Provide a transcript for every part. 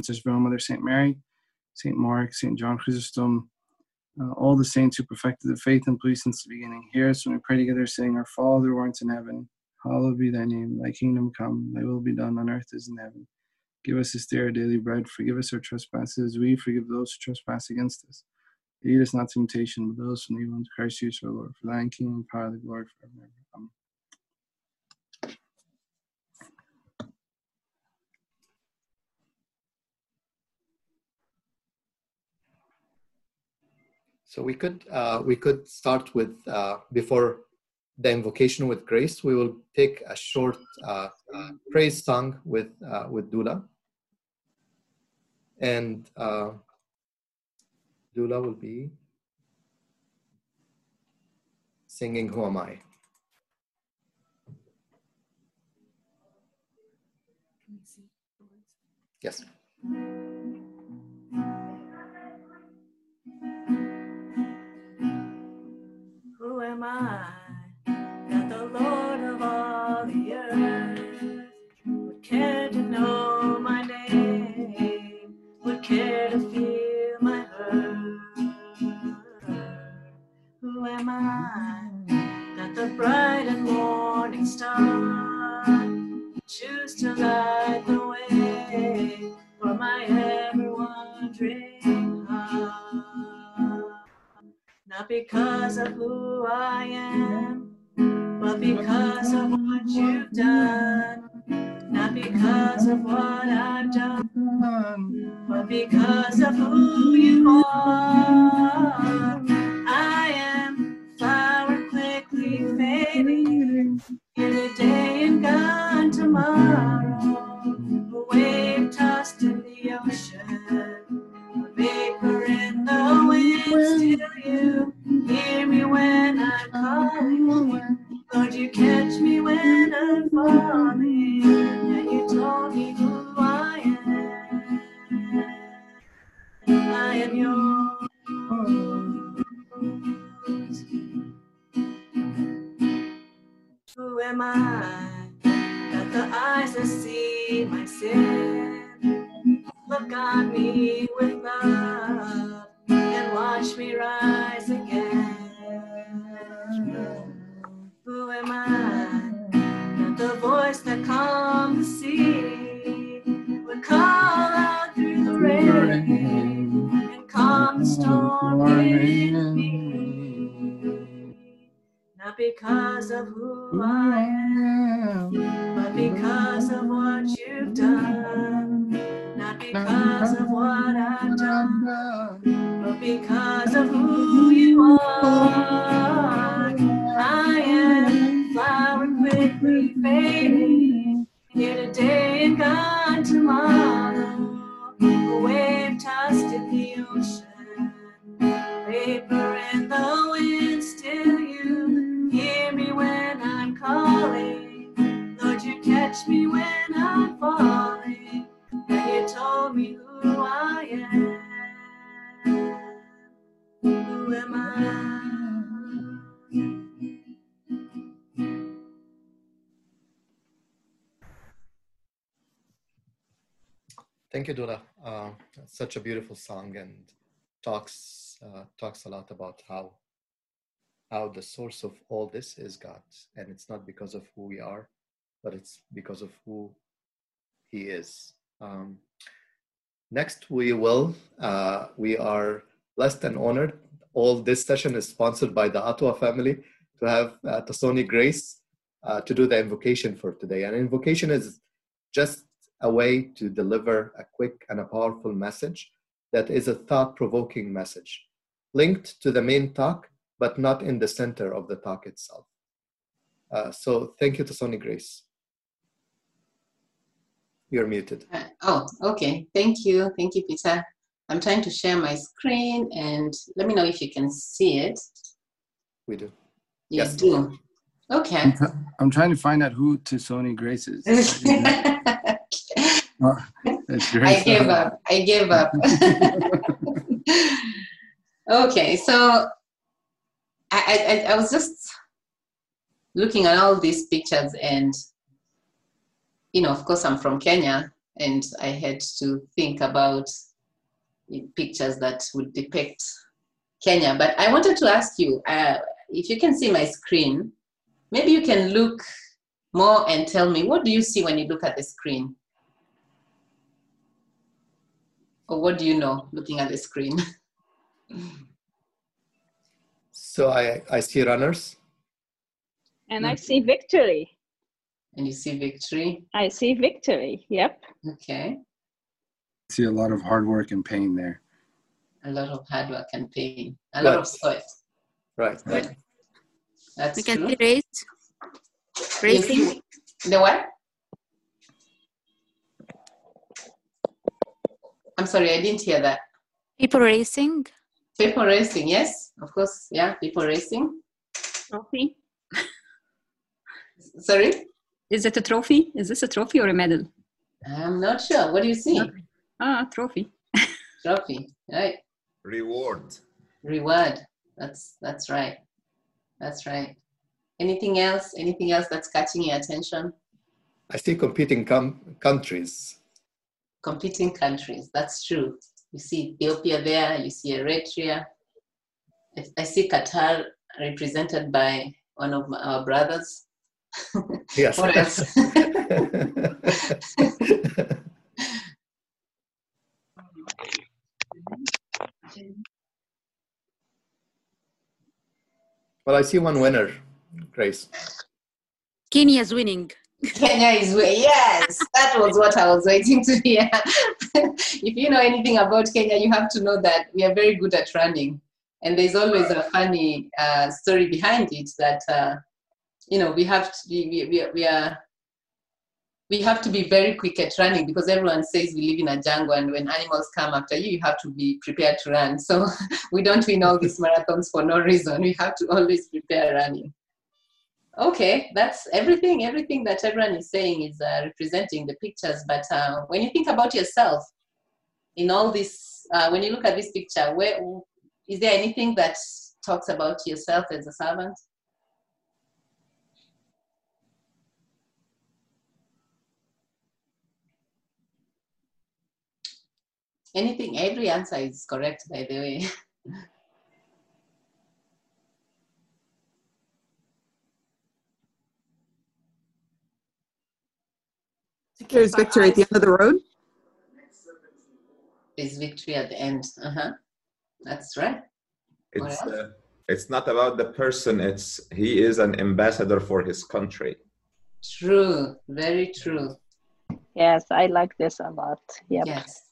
Princess Mother Saint Mary, Saint Mark, Saint John Chrysostom, uh, all the saints who perfected the faith and belief since the beginning. Hear us when we pray together, saying, Our Father who art in heaven, hallowed be thy name. Thy kingdom come, thy will be done on earth as in heaven. Give us this day our daily bread. Forgive us our trespasses, we forgive those who trespass against us. Lead us not to temptation, but those from evil. Christ Jesus our Lord. For thine kingdom, power, the glory forever and ever. Amen. So we could uh, we could start with uh, before the invocation with grace. We will take a short uh, praise song with uh, with Dula, and uh, Dula will be singing "Who Am I." Yes. Am I that the Lord of all the earth would care to know my name, would care to feel my hurt? Who am I that the bright and morning star would choose to light the way for my ever wandering Not because of who I am, but because of what you've done. Not because of what I've done, but because of who you are. I am flower quickly fading, here today and gone tomorrow. You Thank you, Dula. Uh, such a beautiful song and talks uh, talks a lot about how how the source of all this is God, and it's not because of who we are, but it's because of who He is. Um, next, we will uh, we are blessed and honored. All this session is sponsored by the Atwa family to have uh, Tasoni Grace uh, to do the invocation for today. And invocation is just a way to deliver a quick and a powerful message that is a thought provoking message linked to the main talk, but not in the center of the talk itself. Uh, so thank you Tasoni Grace. You're muted. Uh, oh, okay. Thank you. Thank you, Peter. I'm trying to share my screen and let me know if you can see it. We do. You Yes. do. Okay. I'm, I'm trying to find out who Tasoni Grace is. That's great. I gave up. I gave up. okay, so I, I I was just looking at all these pictures, and you know, of course, I'm from Kenya, and I had to think about pictures that would depict Kenya. But I wanted to ask you uh, if you can see my screen, maybe you can look more and tell me what do you see when you look at the screen? Or what do you know looking at the screen? so I, I see runners. And I hmm. see victory. And you see victory? I see victory, yep. Okay. see a lot of hard work and pain there. A lot of hard work and pain. A lot of sweat. Right. right. That's we can true. see race. Racing. The what? I'm sorry, I didn't hear that. People racing. People racing, yes, of course, yeah, people racing. Trophy? Sorry? Is it a trophy? Is this a trophy or a medal? I'm not sure. What do you see? Ah, trophy. Trophy, right? Reward. Reward. That's that's right. That's right. Anything else? Anything else that's catching your attention? I see competing com- countries. Competing countries. That's true. You see Ethiopia there. You see Eritrea. I- I see Qatar represented by one of my, our brothers. Yes. What else? well, I see one winner, Grace. Kenya is winning. Kenya is where, yes, that was what I was waiting to hear. if you know anything about Kenya, you have to know that we are very good at running. And there's always a funny uh, story behind it that, uh, you know, we have to be, we, we, we are, we have to be very quick at running because everyone says we live in a jungle and when animals come after you, you have to be prepared to run. So we don't win all these marathons for no reason. We have to always prepare running. Okay, that's everything. Everything that everyone is saying is uh, representing the pictures. But uh, when you think about yourself in all this, uh, when you look at this picture, where is there anything that talks about yourself as a servant? Anything, every answer is correct, by the way. There's victory at the end of the road. Is victory at the end. Uh-huh. That's right. It's uh, it's not about the person. It's he is an ambassador for his country. True. Very true. Yes, I like this a lot. Yep. Yes.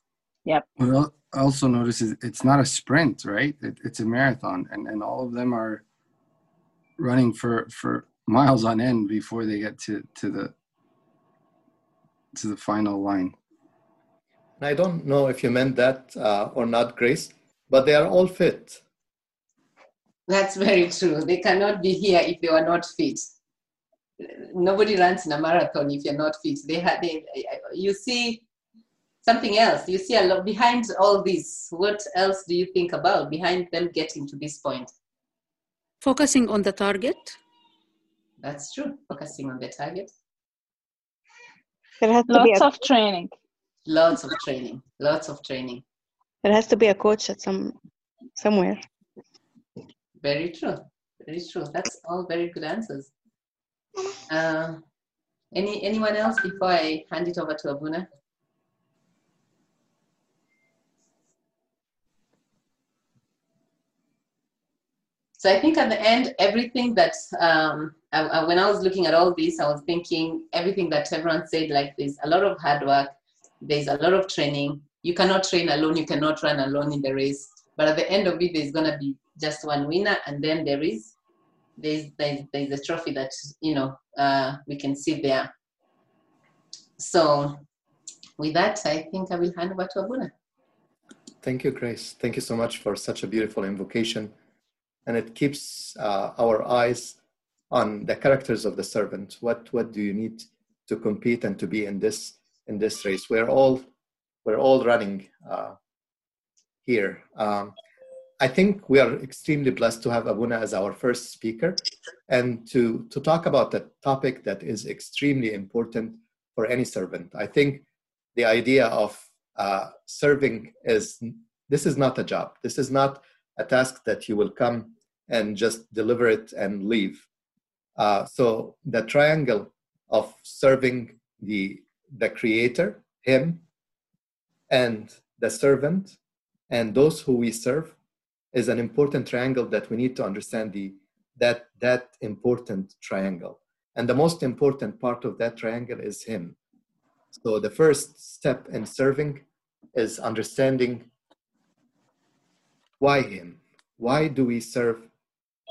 Well, I also notice it's not a sprint, right? It, it's a marathon, and, and all of them are running for, for miles on end before they get to, to the to the final line. I don't know if you meant that uh, or not, Grace, but they are all fit. That's very true. They cannot be here if they were not fit. Nobody runs in a marathon if you're not fit. They had they, you see something else. You see a lot behind all this. What else do you think about behind them getting to this point? Focusing on the target. That's true. Focusing on the target. There has to be Lots a, of training. Lots of training. Lots of training. there has to be a coach at some somewhere. Very true. Very true. That's all very good answers. Uh, any anyone else before I hand it over to Abuna? So I think at the end, everything that um, I, I- when I was looking at all this, I was thinking everything that everyone said. Like there's a lot of hard work, there's a lot of training. You cannot train alone. You cannot run alone in the race. But at the end of it, there's gonna be just one winner, and then there is there's there's, there's a trophy that you know uh, we can see there. So with that, I think I will hand over to Abuna. Thank you, Grace. Thank you so much for such a beautiful invocation. And it keeps uh, our eyes on the characters of the servant. What what do you need to compete and to be in this in this race? We're all we're all running uh, here. Um, I think we are extremely blessed to have Abuna as our first speaker and to to talk about a topic that is extremely important for any servant. I think the idea of uh, serving is this is not a job. This is not a task that you will come and just deliver it and leave. Uh, so the triangle of serving the the creator, him, and the servant, and those who we serve, is an important triangle that we need to understand the that that important triangle. And the most important part of that triangle is him. So the first step in serving is understanding why him why do we serve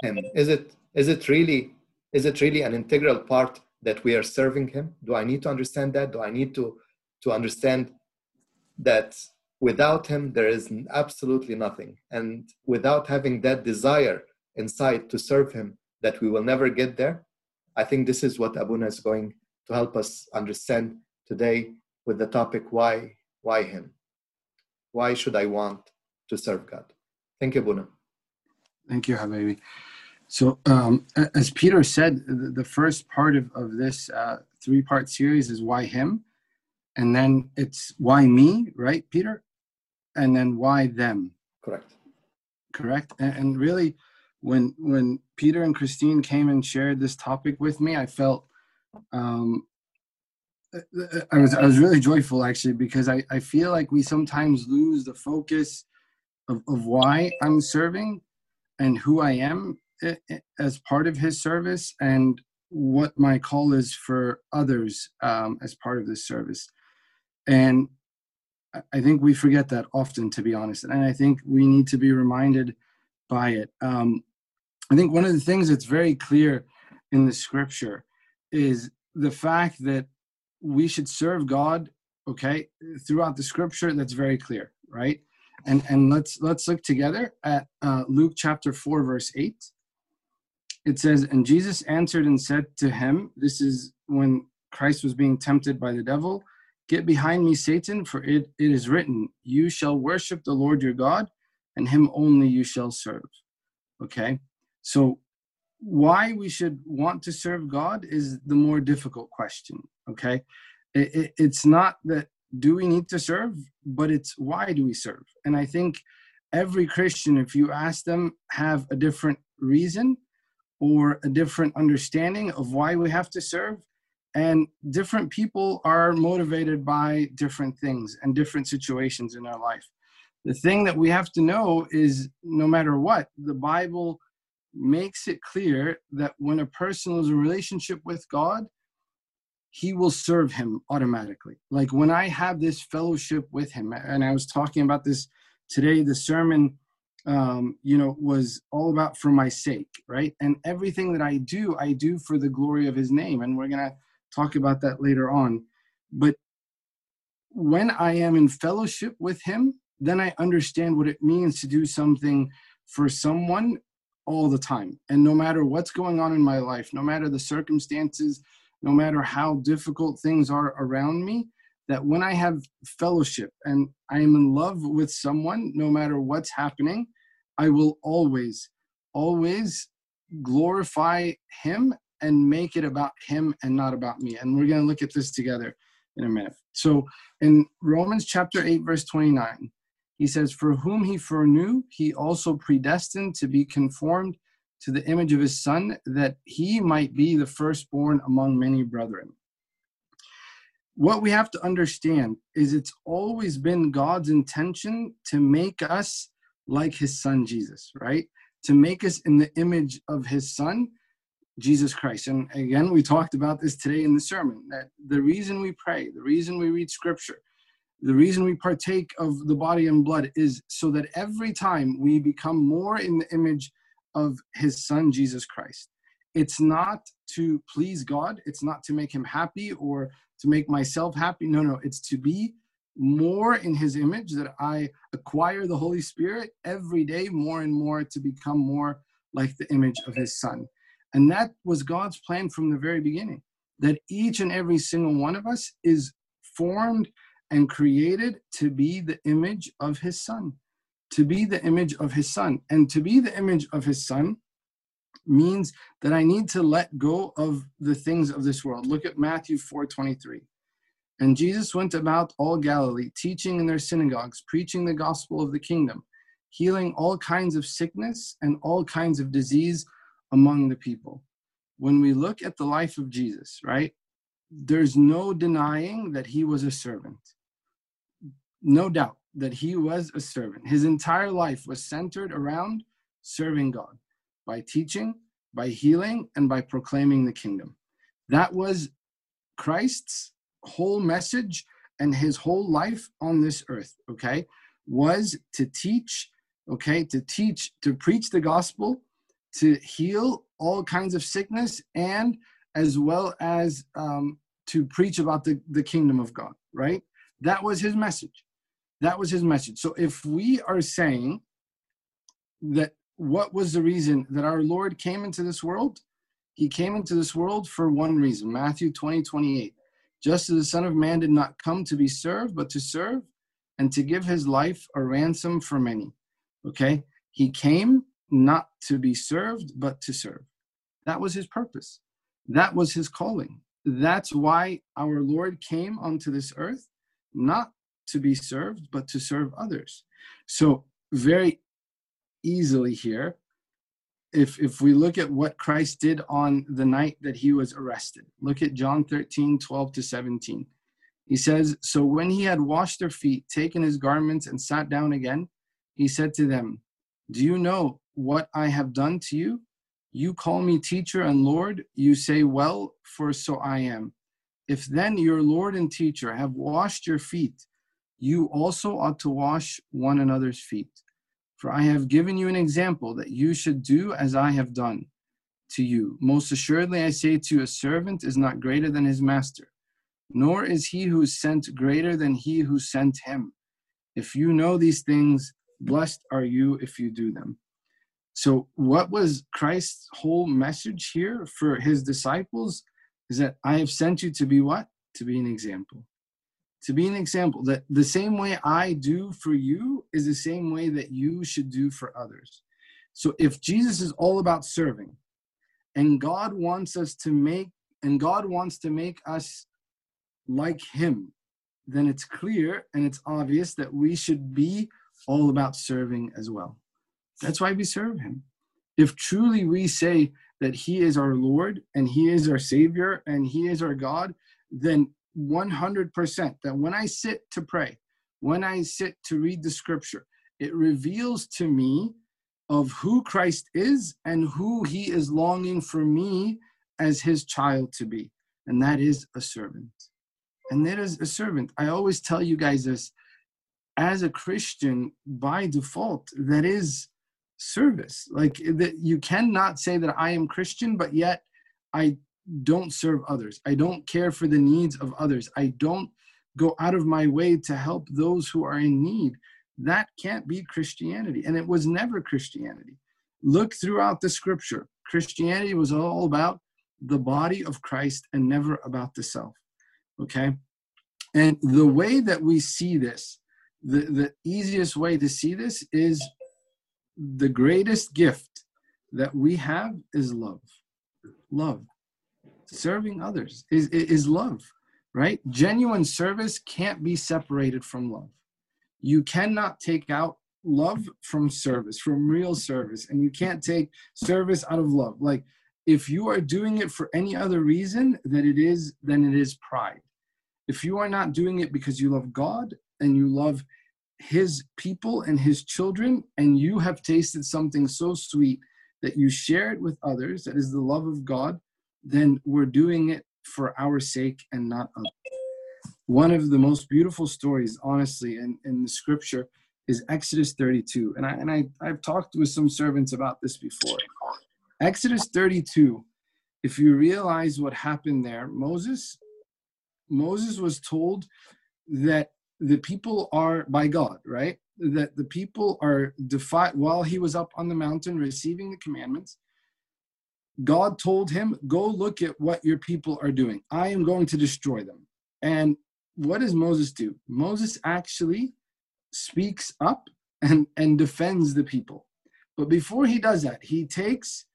him? Is it is it really is it really an integral part that we are serving him? Do i need to understand that? Do i need to to understand that without him there is absolutely nothing? And without having that desire inside to serve him that we will never get there? I think this is what abuna is going to help us understand today with the topic why why him? Why should i want to serve god? Thank you abuna Thank you, Habibi. So, um, as Peter said, the, the first part of, of this uh, three part series is why him, and then it's why me, right, Peter? And then why them, correct correct? And, and really, when when Peter and Christine came and shared this topic with me, I felt um, I was I was really joyful actually because I, I feel like we sometimes lose the focus of, of why I'm serving and who I am i- i- as part of his service and what my call is for others um, as part of this service. And I- I think we forget that often, to be honest. And I think we need to be reminded by it. Um, I think one of the things that's very clear in the scripture is the fact that we should serve God, okay, throughout the scripture, that's very clear, right? And and let's let's look together at uh, Luke chapter four verse eight. It says, "And Jesus answered and said to him, This is when Christ was being tempted by the devil. Get behind me, Satan, for it, it is written, You shall worship the Lord your God, and him only you shall serve. Okay? So why we should want to serve God is the more difficult question. Okay? It, it, it's not that do we need to serve, but it's why do we serve? And I think every Christian, if you ask them, have a different reason or a different understanding of why we have to serve. And different people are motivated by different things and different situations in their life. The thing that we have to know is no matter what, the Bible makes it clear that when a person is in a relationship with God, he will serve him automatically. Like when I have this fellowship with him, and I was talking about this today, the sermon, um, you know, was all about for my sake, right? And everything that I do, I do for the glory of his name. And we're going to talk about that later on. But when I am in fellowship with him, then I understand what it means to do something for someone all the time. And no matter what's going on in my life, no matter the circumstances, no matter how difficult things are around me, that when I have fellowship and I am in love with someone, no matter what's happening, I will always, always glorify him and make it about him and not about me. And we're going to look at this together in a minute. So in Romans chapter 8, verse 29, he says, For whom he foreknew, he also predestined to be conformed to the image of his son, that he might be the firstborn among many brethren. What we have to understand is it's always been God's intention to make us like his son Jesus, right? To make us in the image of his son, Jesus Christ. And again, we talked about this today in the sermon that the reason we pray, the reason we read scripture, the reason we partake of the body and blood is so that every time we become more in the image of his son Jesus Christ. It's not to please God, it's not to make him happy or to make myself happy. No, no, it's to be more in his image that I acquire the Holy Spirit every day more and more to become more like the image of his son. And that was God's plan from the very beginning that each and every single one of us is formed and created to be the image of his son to be the image of his son. And to be the image of his son means that I need to let go of the things of this world. Look at Matthew 4:23. And Jesus went about all Galilee, teaching in their synagogues, preaching the gospel of the kingdom, healing all kinds of sickness and all kinds of disease among the people. When we look at the life of Jesus, right, there's no denying that he was a servant. No doubt that he was a servant. His entire life was centered around serving God by teaching, by healing, and by proclaiming the kingdom. That was Christ's whole message and his whole life on this earth, okay, was to teach, okay, to teach, to preach the gospel, to heal all kinds of sickness, and as well as um, to preach about the, the kingdom of God, right? That was his message. That was his message. So if we are saying that what was the reason that our Lord came into this world? He came into this world for one reason Matthew 20, 28. Just as the Son of Man did not come to be served, but to serve and to give his life a ransom for many. Okay? He came not to be served, but to serve. That was his purpose. That was his calling. That's why our Lord came onto this earth, not to be served, but to serve others. So, very easily here, if if we look at what Christ did on the night that he was arrested, look at John 13, 12 to 17. He says, So when he had washed their feet, taken his garments, and sat down again, he said to them, Do you know what I have done to you? You call me teacher and Lord. You say, Well, for so I am. If then your Lord and teacher have washed your feet, you also ought to wash one another's feet. For I have given you an example that you should do as I have done to you. Most assuredly, I say to you, a servant is not greater than his master, nor is he who is sent greater than he who sent him. If you know these things, blessed are you if you do them. So, what was Christ's whole message here for his disciples? Is that I have sent you to be what? To be an example to be an example that the same way I do for you is the same way that you should do for others. So if Jesus is all about serving and God wants us to make and God wants to make us like him, then it's clear and it's obvious that we should be all about serving as well. That's why we serve him. If truly we say that he is our Lord and he is our Savior and he is our God, then 100% that when I sit to pray, when I sit to read the scripture, it reveals to me of who Christ is and who he is longing for me as his child to be. And that is a servant. And that is a servant. I always tell you guys this as a Christian, by default, that is service. Like that you cannot say that I am Christian, but yet I don't serve others. I don't care for the needs of others. I don't go out of my way to help those who are in need. That can't be Christianity. And it was never Christianity. Look throughout the scripture. Christianity was all about the body of Christ and never about the self. Okay? And the way that we see this, the, the easiest way to see this is the greatest gift that we have is love. Love serving others is, is love, right? Genuine service can't be separated from love. You cannot take out love from service, from real service, and you can't take service out of love. Like if you are doing it for any other reason than it is, then it is pride. If you are not doing it because you love God and you love his people and his children, and you have tasted something so sweet that you share it with others, that is the love of God, then we're doing it for our sake and not others. One of the most beautiful stories, honestly, in, in the scripture is Exodus 32. And I and I, I've talked with some servants about this before. Exodus 32, if you realize what happened there, Moses, Moses was told that the people are by God, right? That the people are defied while he was up on the mountain receiving the commandments God told him, Go look at what your people are doing. I am going to destroy them. And what does Moses do? Moses actually speaks up and, and defends the people. But before he does that, he takes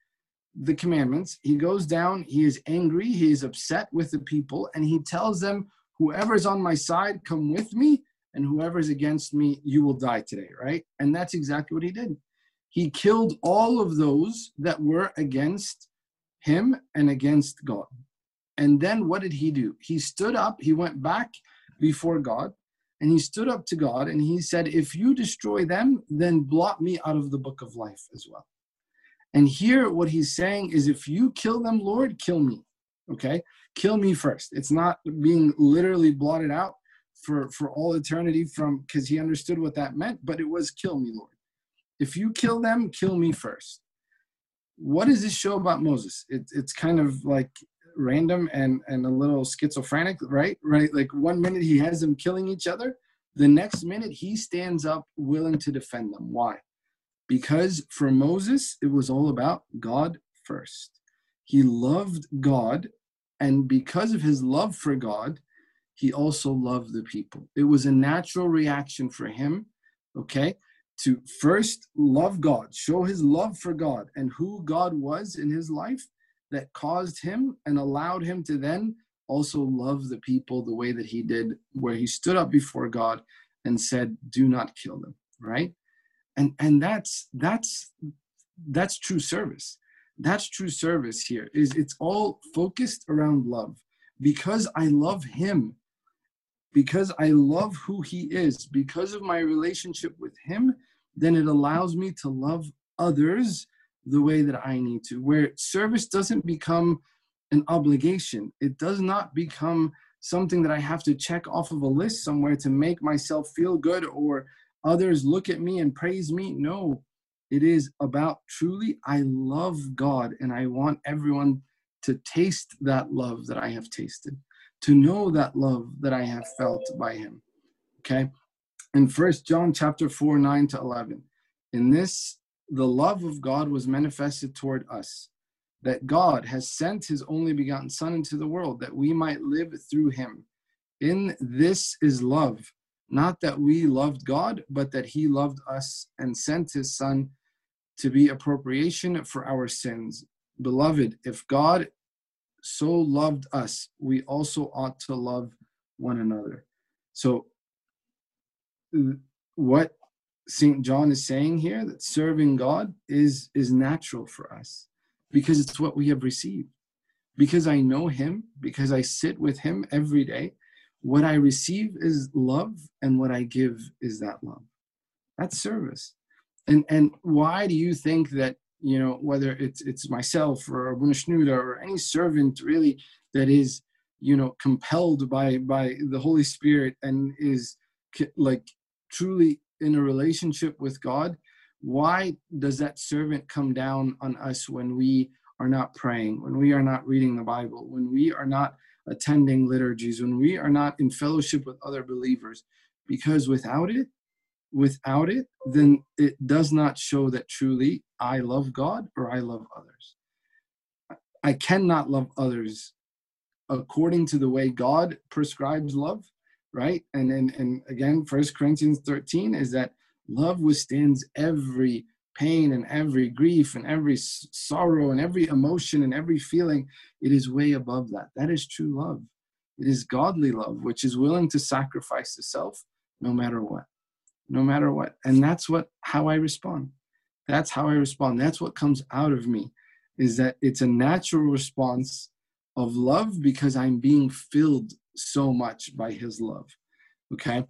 the commandments, he goes down, he is angry, he is upset with the people, and he tells them Whoever is on my side, come with me, and whoever is against me, you will die today, right? And that's exactly what he did. He killed all of those that were against him and against God. And then what did he do? He stood up, he went back before God, and he stood up to God and he said, If you destroy them, then blot me out of the book of life as well. And here, what he's saying is, if you kill them, Lord, kill me. Okay? Kill me first. It's not being literally blotted out for, for all eternity from because he understood what that meant, but it was kill me, Lord. If you kill them, kill me first. What does this show about Moses? It, it's kind of like random and, and a little schizophrenic, right? Right? Like one minute he has them killing each other, the next minute he stands up willing to defend them. Why? Because for Moses, it was all about God first. He loved God, and because of his love for God, he also loved the people. It was a natural reaction for him, okay, to first love God, show his love for God and who God was in his life that caused him and allowed him to then also love the people the way that he did, where he stood up before God and said, Do not kill them, right? And and that's that's that's true service. That's true service here. Is it's all focused around love. Because I love him, because I love who he is, because of my relationship with him, then it allows me to love others the way that I need to, where service doesn't become an obligation. It does not become something that I have to check off of a list somewhere to make myself feel good or others look at me and praise me. No, it is about truly, I love God and I want everyone to taste that love that I have tasted, to know that love that I have felt by Him. Okay. In First John chapter 4, 9 to 11, in this the love of God was manifested toward us, that God has sent his only begotten Son into the world, that we might live through him. In this is love, not that we loved God, but that he loved us and sent his Son to be a propitiation for our sins. Beloved, if God so loved us, we also ought to love one another. So, uh, what St. John is saying here that serving God is is natural for us because it's what we have received. Because I know him, because I sit with him every day, what I receive is love and what I give is that love. That's service. And and why do you think that, you know, whether it's it's myself or Abu Shnuda or any servant really that is, you know, compelled by by the Holy Spirit and is like truly in a relationship with God, why does that servant come down on us when we are not praying, when we are not reading the Bible, when we are not attending liturgies, when we are not in fellowship with other believers? Because without it, without it, then it does not show that truly I love God or I love others. I cannot love others according to the way God prescribes love right? And and, and again, First Corinthians 13 is that love withstands every pain and every grief and every sorrow and every emotion and every feeling. It is way above that. That is true love. It is godly love, which is willing to sacrifice the self no matter what. No matter what. And that's what how I respond. That's how I respond. That's what comes out of me is that it's a natural response of love because I'm being filled so much by his love. Okay?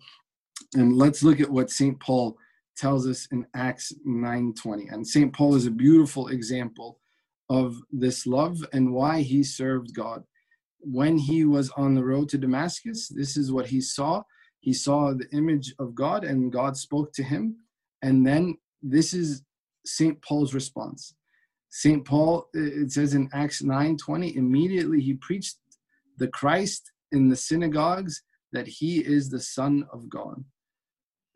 And let's look at what St. Paul tells us in Acts 9:20. And St. Paul is a beautiful example of this love and why he served God. When he was on the road to Damascus, this is what he saw. He saw the image of God and God spoke to him. And then this is St. Paul's response. St. Paul, uh, it says in Acts 9:20, immediately he preached the Christ in the synagogues that he is the Son of God.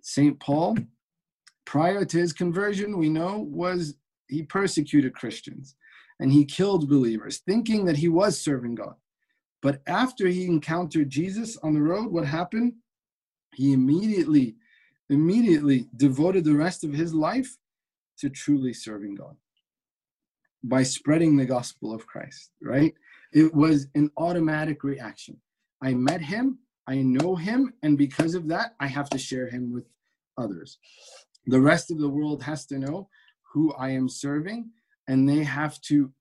St. Paul, prior to his conversion, we know, was he persecuted Christians and he killed believers, thinking that he was serving God. But after he encountered Jesus on the road, what happened? He immediately, immediately devoted the rest of his life to truly serving God by spreading the gospel of Christ, right? It was an automatic reaction. I met him. I know him, and because of that, I have to share him with others. The rest of the world has to know who I am serving, and they have to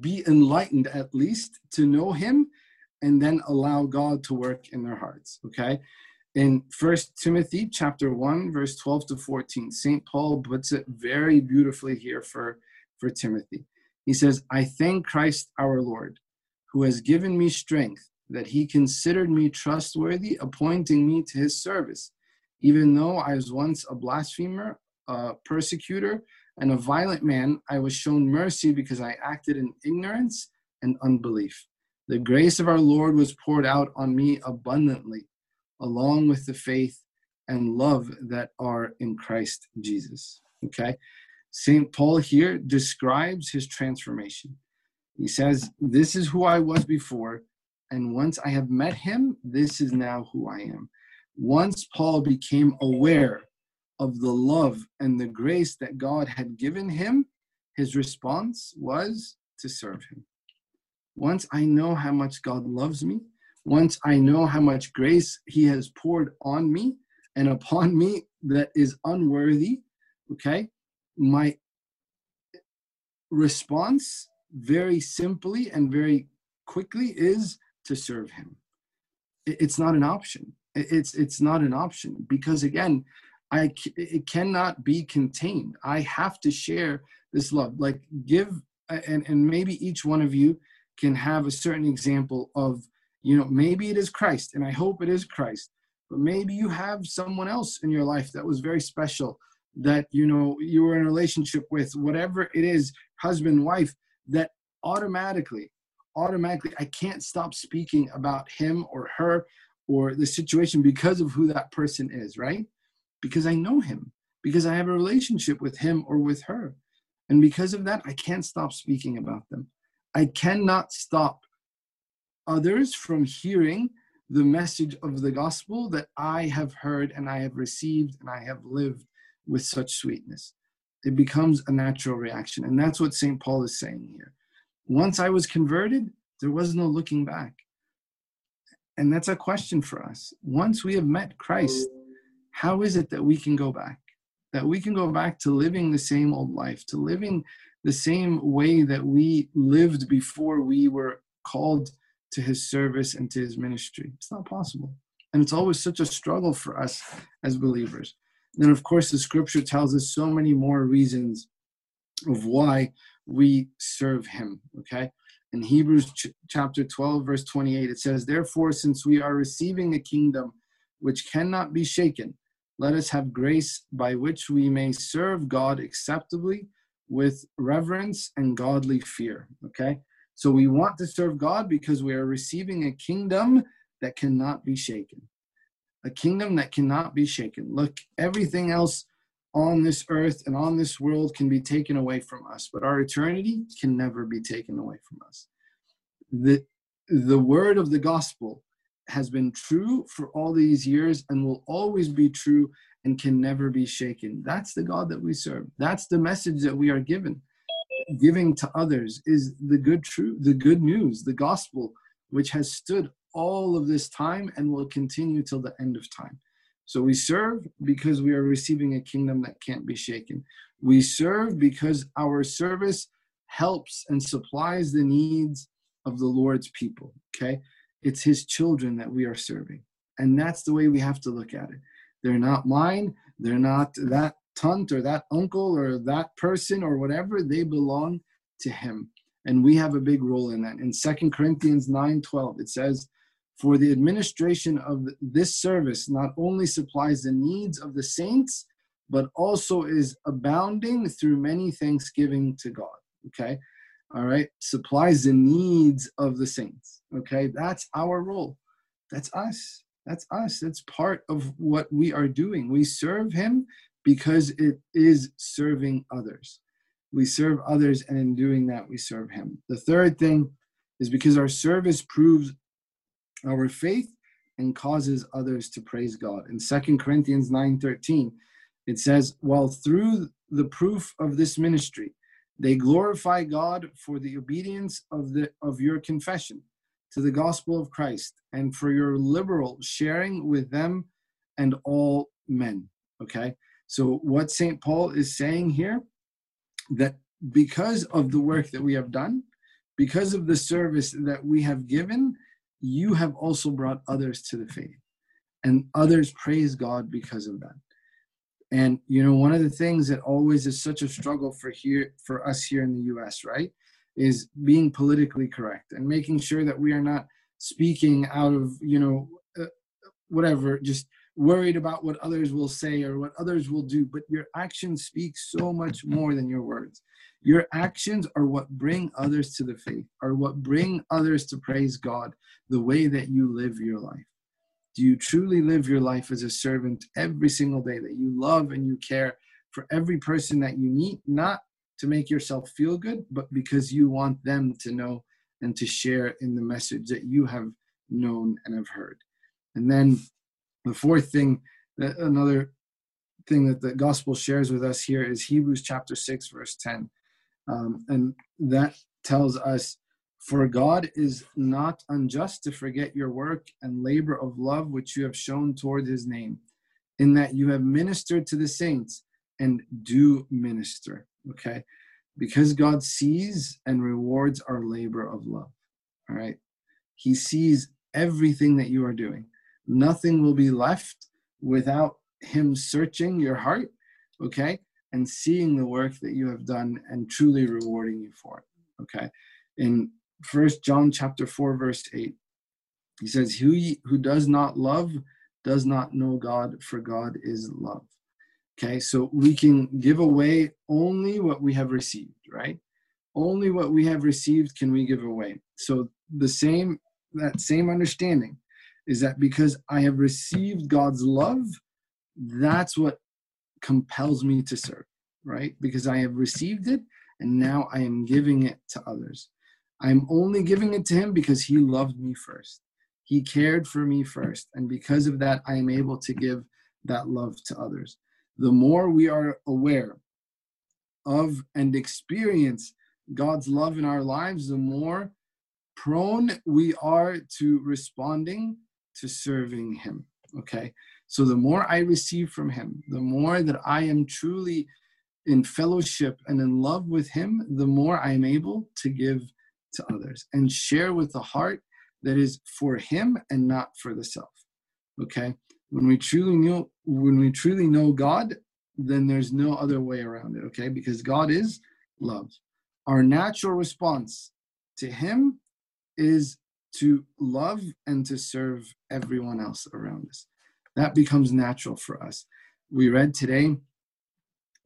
be enlightened at least to know him and then allow God to work in their hearts. Okay. In First Timothy chapter 1, verse 12 to 14, St. Paul puts it very beautifully here for, for Timothy. He says, I thank Christ our Lord, who has given me strength, that he considered me trustworthy, appointing me to his service, even though I was once a blasphemer, a persecutor, and a violent man, I was shown mercy because I acted in ignorance and unbelief. The grace of our Lord was poured out on me abundantly, along with the faith and love that are in Christ Jesus. Okay? St. Paul here describes his transformation. He says, This is who I was before, and once I have met him, this is now who I am. Once Paul became aware of the love and the grace that God had given him, his response was to serve him. Once I know how much God loves me, once I know how much grace he has poured on me and upon me that is unworthy, okay, my response very simply and very quickly is to serve him. It's not an option. It's it's not an option because again, I it cannot be contained. I have to share this love. Like give and and maybe each one of you can have a certain example of you know maybe it is Christ and I hope it is Christ. But maybe you have someone else in your life that was very special that you know you were in a relationship with whatever it is husband wife that automatically automatically I can't stop speaking about him or her or the situation because of who that person is, right? because I know him, because I have a relationship with him or with her. And because of that, I can't stop speaking about them. I cannot stop others from hearing the message of the gospel that I have heard and I have received and I have lived with such sweetness. It becomes a natural reaction. And that's what St. Paul is saying here. Once I was converted, there was no looking back. And that's a question for us. Once we have met Christ, how is it that we can go back? That we can go back to living the same old life, to living the same way that we lived before we were called to his service and to his ministry. It's not possible. And it's always such a struggle for us as believers. Then, of course, the scripture tells us so many more reasons of why we serve him. Okay. In Hebrews ch- chapter 12, verse 28, it says, Therefore, since we are receiving a kingdom which cannot be shaken, let us have grace by which we may serve God acceptably with reverence and godly fear. Okay? So we want to serve God because we are receiving a kingdom that cannot be shaken. A kingdom that cannot be shaken. Look, everything else on this earth and on this world can be taken away from us, but our eternity can never be taken away from us. The, the word of the gospel has been true for all these years and will always be true and can never be shaken. That's the God that we serve. That's the message that we are given. Giving to others is the good truth, the good news, the gospel, which has stood all of this time and will continue till the end of time. So we serve because we are receiving a kingdom that can't be shaken. We serve because our service helps and supplies the needs of the Lord's people. Okay. It's his children that we are serving. And that's the way we have to look at it. They're not mine. They're not that tunt or that uncle or that person or whatever. They belong to him. And we have a big role in that. In Second Corinthians 9 12, it says, For the administration of this service not only supplies the needs of the saints, but also is abounding through many thanksgiving to God. Okay all right, supplies the needs of the saints. Okay, that's our role. That's us. That's us. That's part of what we are doing. We serve Him because it is serving others. We serve others, and in doing that, we serve Him. The third thing is because our service proves our faith and causes others to praise God. In Second Corinthians 9:13, it says, Well, through the proof of this ministry, they glorify God for the obedience of the of your confession. to the gospel of Christ and for your liberal sharing with them and all men. Okay, so what St. Paul is saying here that because of the work that we have done, because of the service that we have given, you have also brought others to the faith. And others praise God because of that. And you know, one of the things that always is such a struggle for here for us here in the US, right? Is being politically correct and making sure that we are not speaking out of, you know, uh, whatever, just worried about what others will say or what others will do, but your actions speak so much more than your words. Your actions are what bring others to the faith, are what bring others to praise God the way that you live your life. Do you truly live your life as a servant every single day that you love and you care for every person that you meet, not to make yourself feel good, but because you want them to know and to share in the message that you have known and have heard? And then the fourth thing, that another thing that the gospel shares with us here is Hebrews chapter 6, verse 10. Um, and that tells us, For God is not unjust to forget your work and labor of love which you have shown toward his name, in that you have ministered to the saints and do minister. Okay? Because God sees and rewards our labor of love. All right? He sees everything that you are doing. Nothing will be left without him searching your heart. Okay? and seeing the work that you have done and truly rewarding you for it. Okay. In first John chapter 4, verse 8, he says, Who who does not love does not know God, for God is love. Okay, so we can give away only what we have received, right? Only what we have received can we give away. So the same that same understanding is that because I have received God's love, that's what compels me to serve, right? Because I have received it and now I am giving it to others. I'm only giving it to him because he loved me first. He cared for me first. And because of that, I am able to give that love to others. The more we are aware of and experience God's love in our lives, the more prone we are to responding to serving him. Okay. So the more I receive from him, the more that I am truly in fellowship and in love with him, the more I am able to give to others and share with the heart that is for him and not for the self. Okay? When we truly know when we truly know God, then there's no other way around it, okay? Because God is love. Our natural response to him is to love and to serve everyone else around us that becomes natural for us. We read today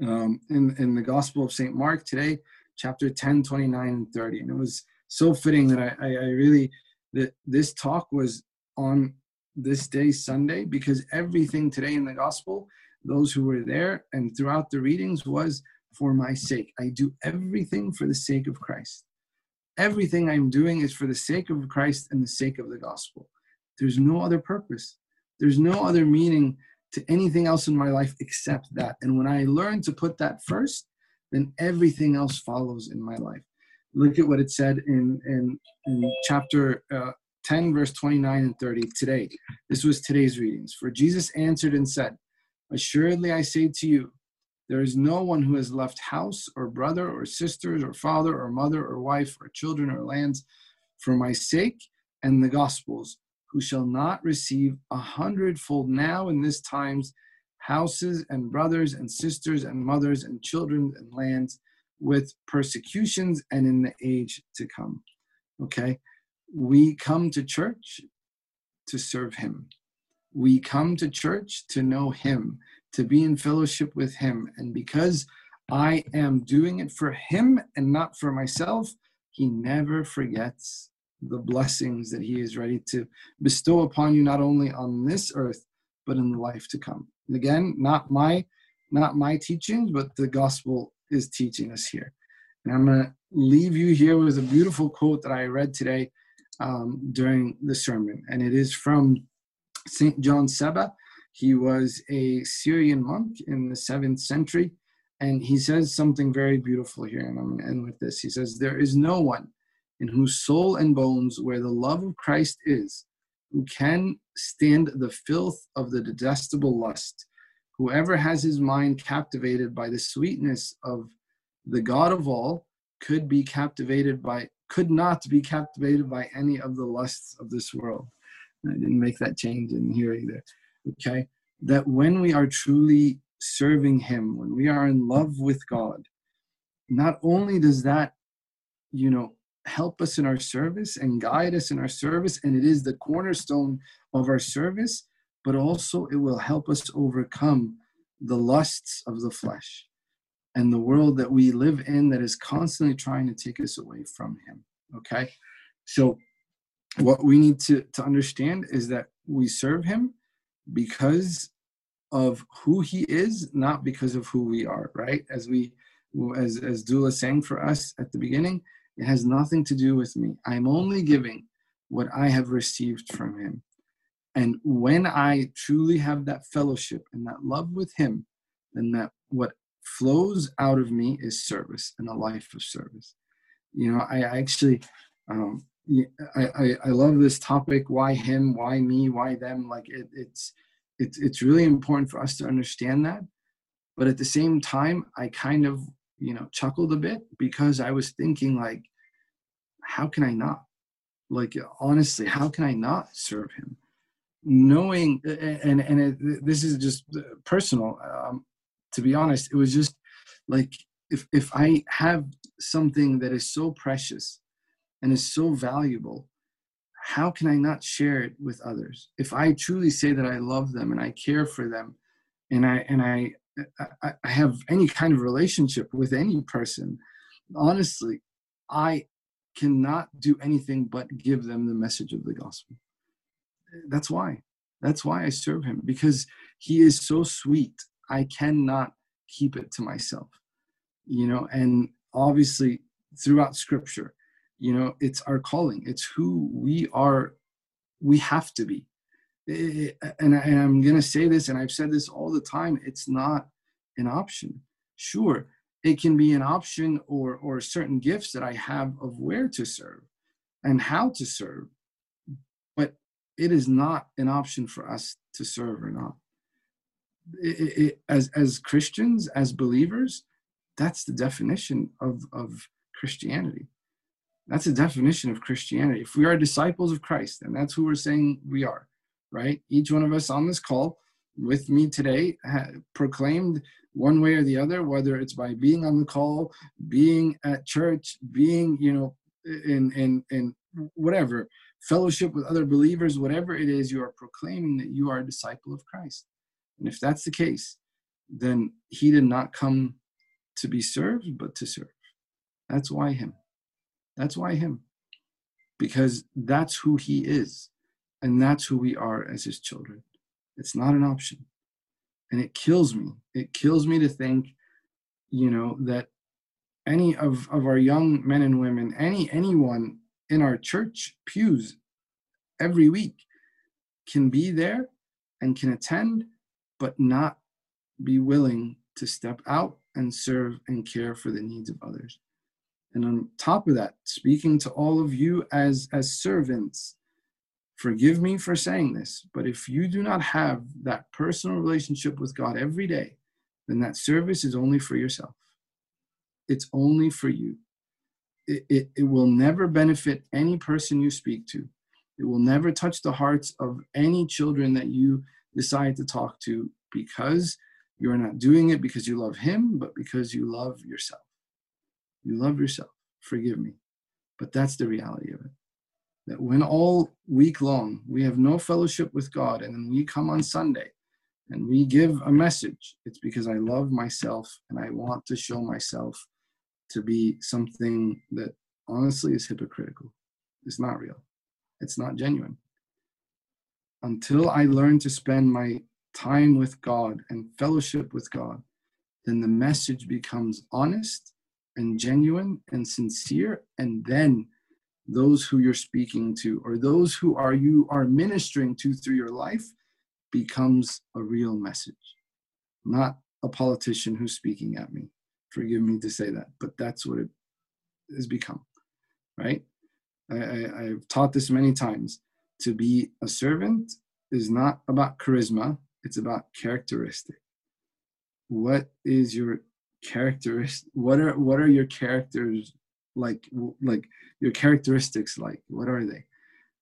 um, in, in the Gospel of St. Mark today, chapter 10, 29, and 30. And it was so fitting that I, I, I really, that this talk was on this day, Sunday, because everything today in the Gospel, those who were there and throughout the readings was for my sake. I do everything for the sake of Christ. Everything I'm doing is for the sake of Christ and the sake of the gospel. There's no other purpose. There's no other meaning to anything else in my life except that. And when I learn to put that first, then everything else follows in my life. Look at what it said in, in, in chapter uh, 10, verse 29 and 30 today. This was today's readings. For Jesus answered and said, Assuredly I say to you, there is no one who has left house or brother or sisters or father or mother or wife or children or lands for my sake and the gospel's who shall not receive a hundredfold now in this times houses and brothers and sisters and mothers and children and lands with persecutions and in the age to come. Okay? We come to church to serve Him. We come to church to know Him, to be in fellowship with Him. And because I am doing it for Him and not for myself, He never forgets the blessings that he is ready to bestow upon you not only on this earth but in the life to come. And again not my not my teachings but the gospel is teaching us here. And i'm going to leave you here with a beautiful quote that i read today um, during the sermon. And it is from saint john Saba he was a syrian monk in the seventh century and he says something very beautiful here and i'm going to end with this he says there is no one in whose soul and bones, where the love of Christ is, who can stand the filth of the detestable lust. Whoever has his mind captivated by the sweetness of the God of all could be captivated by, could not be captivated by any of the lusts of this world. I didn't make that change in here either. Okay. That when we are truly serving Him, when we are in love with God, not only does that, you know, help us in our service and guide us in our service, and it is the cornerstone of our service, but also it will help us overcome the lusts of the flesh and the world that we live in that is constantly trying to take us away from Him. Okay? So, what we need to, to understand is that we serve Him because of who He is, not because of who we are, right? As we as as Dula sang for us at the beginning, it has nothing to do with me. I'm only giving what I have received from him. And when I truly have that fellowship and that love with him, then that what flows out of me is service and a life of service. You know, I actually um, I, I, I love this topic. Why him? Why me? Why them? Like it, it's it's it's really important for us to understand that. But at the same time, I kind of you know chuckled a bit because i was thinking like how can i not like honestly how can i not serve him knowing and and it, this is just personal um, to be honest it was just like if if i have something that is so precious and is so valuable how can i not share it with others if i truly say that i love them and i care for them and i and i I, I have any kind of relationship with any person, honestly, I cannot do anything but give them the message of the gospel. That's why. That's why I serve him because he is so sweet. I cannot keep it to myself. You know, and obviously throughout scripture, you know, it's our calling. It's who we are we have to be and, I, am going to say this, and I've said this all the time it's not an option. Sure, it can be an option or, or certain gifts that I have of where to serve and how to serve, but it is not an option for us to serve or not. It, it, as, as Christians, as believers, that's the definition of, of Christianity. That's a definition of Christianity. If we are disciples of Christ, and that's who we're saying we are, right? Each one of us on this call with me today proclaimed one way or the other, whether it's by being on the call, being at church, being, you know, in in in whatever fellowship with other believers, whatever it is, you are proclaiming that you are a disciple of Christ. And if that's the case, then he did not come to be served, but to serve. That's why him. That's why him. Because that's who he is. And that's who we are as his children. It's not an option. And it kills me. It kills me to think, you know, that any of, of our young men and women, any anyone in our church pews every week can be there and can attend, but not be willing to step out and serve and care for the needs of others. And on top of that, speaking to all of you as, as servants, Forgive me for saying this, but if you do not have that personal relationship with God every day, then that service is only for yourself. It's only for you. It, it, it will never benefit any person you speak to. It will never touch the hearts of any children that you decide to talk to because you're not doing it because you love Him, but because you love yourself. You love yourself. Forgive me. But that's the reality of it that when all week long we have no fellowship with God and then we come on Sunday and we give a message, it's because I love myself and I want to show myself to be something that honestly is hypocritical. It's not real, it's not genuine. Until I learn to spend my time with God and fellowship with God, then the message becomes honest and genuine and sincere, and then those who you're speaking to or those who are you are ministering to through your life becomes a real message not a politician who's speaking at me forgive me to say that but that's what it has become right I, I, I've taught this many times. To be a servant is not about charisma, it's about characteristic. What is your characteristic? What are what are your characters like? Like your characteristics like? What are they?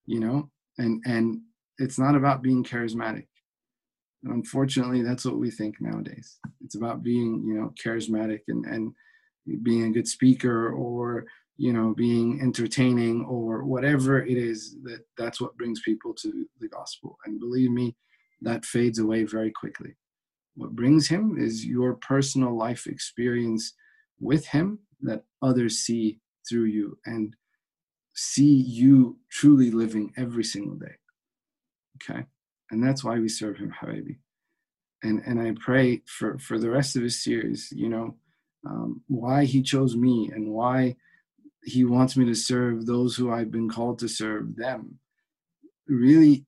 You know, and and it's not about being charismatic. And unfortunately, that's what we think nowadays. It's about being, you know, charismatic and and being a good speaker or you know being entertaining or whatever it is that that's what brings people to the gospel and believe me that fades away very quickly what brings him is your personal life experience with him that others see through you and see you truly living every single day. Okay? And that's why we serve him habibi. And and i pray for for the rest of his series you know um, why he chose me and why he wants me to serve those who I've been called to serve them really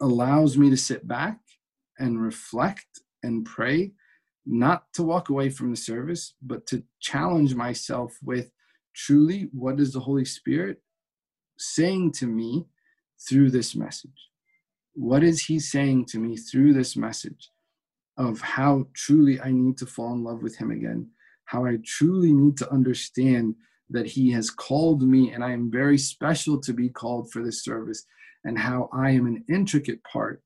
allows me to sit back and reflect and pray, not to walk away from the service, but to challenge myself with truly what is the Holy Spirit saying to me through this message? What is He saying to me through this message of how truly I need to fall in love with Him again? How I truly need to understand that He has called me, and I am very special to be called for this service, and how I am an intricate part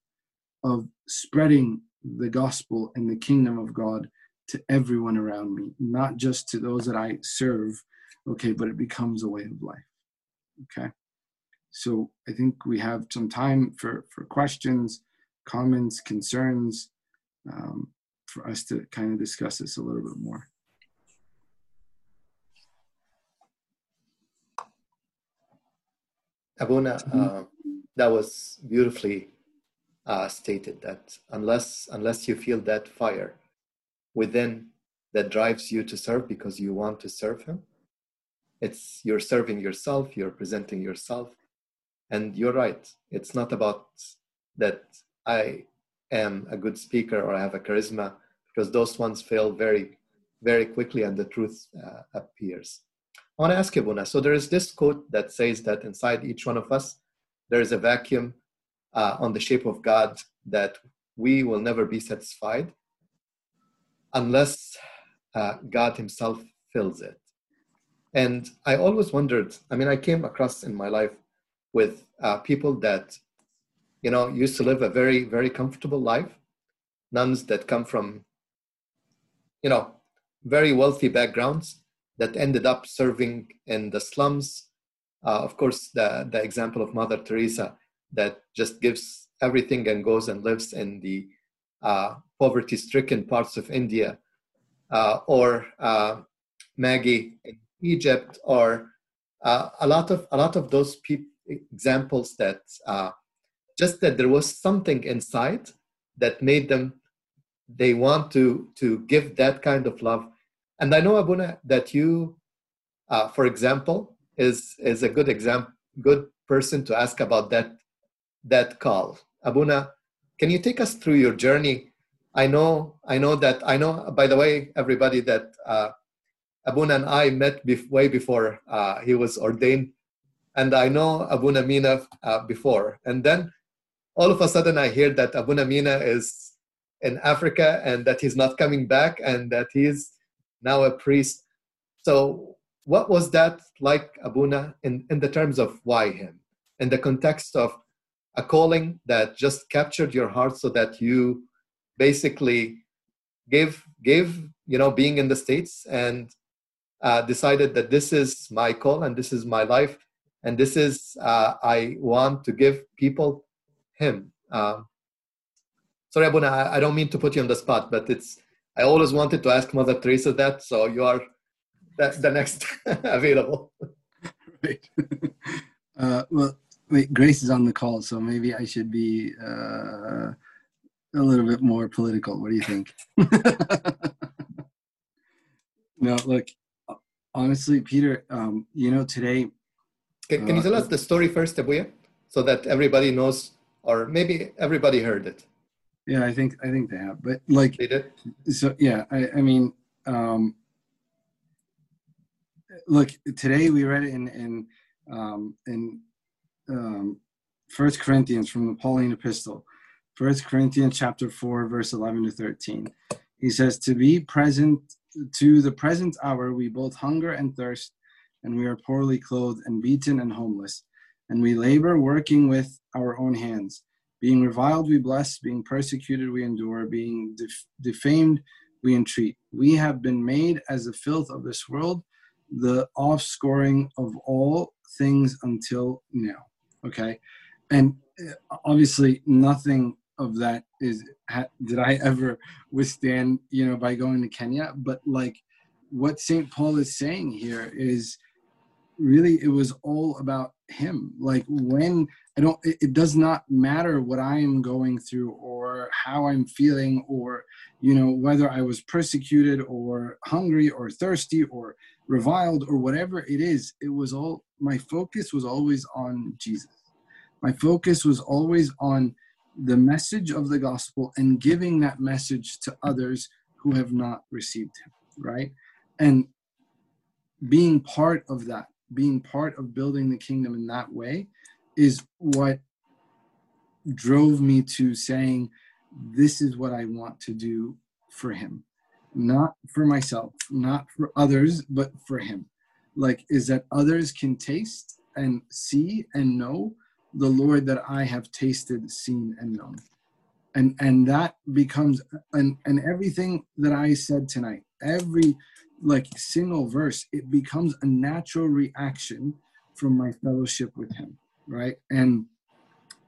of spreading the gospel and the kingdom of God to everyone around me, not just to those that I serve, okay, but it becomes a way of life, okay? So I think we have some time for, for questions, comments, concerns, um, for us to kind of discuss this a little bit more. Abuna, uh, that was beautifully uh, stated that unless unless you feel that fire within that drives you to serve because you want to serve him it's you're serving yourself you're presenting yourself and you're right it's not about that i am a good speaker or i have a charisma because those ones fail very very quickly and the truth uh, appears I want to ask you, Buna. So there is this quote that says that inside each one of us, there is a vacuum uh, on the shape of God that we will never be satisfied unless uh, God Himself fills it. And I always wondered. I mean, I came across in my life with uh, people that, you know, used to live a very, very comfortable life. Nuns that come from, you know, very wealthy backgrounds that ended up serving in the slums. Uh, of course, the, the example of Mother Teresa that just gives everything and goes and lives in the uh, poverty stricken parts of India, uh, or uh, Maggie in Egypt, or uh, a lot of a lot of those pe- examples that uh, just that there was something inside that made them they want to to give that kind of love. And I know Abuna that you, uh, for example, is is a good example, good person to ask about that that call. Abuna, can you take us through your journey? I know, I know that I know. By the way, everybody that uh, Abuna and I met way before uh, he was ordained, and I know Abuna Mina uh, before, and then all of a sudden I hear that Abuna Mina is in Africa and that he's not coming back and that he's now a priest. So, what was that like, Abuna, in, in the terms of why him, in the context of a calling that just captured your heart so that you basically gave, gave you know, being in the States and uh, decided that this is my call and this is my life and this is, uh, I want to give people him. Um, sorry, Abuna, I, I don't mean to put you on the spot, but it's I always wanted to ask Mother Teresa that, so you are that's the next available. Right. Uh, well, wait, Grace is on the call, so maybe I should be uh, a little bit more political. What do you think? no, look, honestly, Peter, um, you know, today. Can, can you uh, tell us the story first, Abuna, so that everybody knows, or maybe everybody heard it? Yeah, I think I think they have, but like They did. so yeah i, I mean um look today we read it in in um, in um, First Corinthians from the Pauline epistle, First Corinthians chapter four, verse eleven to thirteen. He says, "To be present to the present hour, we both hunger and thirst, and we are poorly clothed and beaten and homeless, and we labor, working with our own hands." Being reviled, we bless. Being persecuted, we endure. Being def- defamed, we entreat. We have been made as the filth of this world, the offscoring of all things until now. Okay. And uh, obviously, nothing of that is, ha- did I ever withstand, you know, by going to Kenya. But like what St. Paul is saying here is really, it was all about him. Like when I don't, it, it does not matter what I am going through or how I'm feeling or, you know, whether I was persecuted or hungry or thirsty or reviled or whatever it is. It was all, my focus was always on Jesus. My focus was always on the message of the gospel and giving that message to others who have not received him, right? And being part of that, being part of building the kingdom in that way is what drove me to saying, This is what I want to do for him. Not for myself, not for others, but for him. Like, is that others can taste and see and know the Lord that I have tasted, seen, and known. And and that becomes and and everything that I said tonight, every like single verse, it becomes a natural reaction from my fellowship with him right? And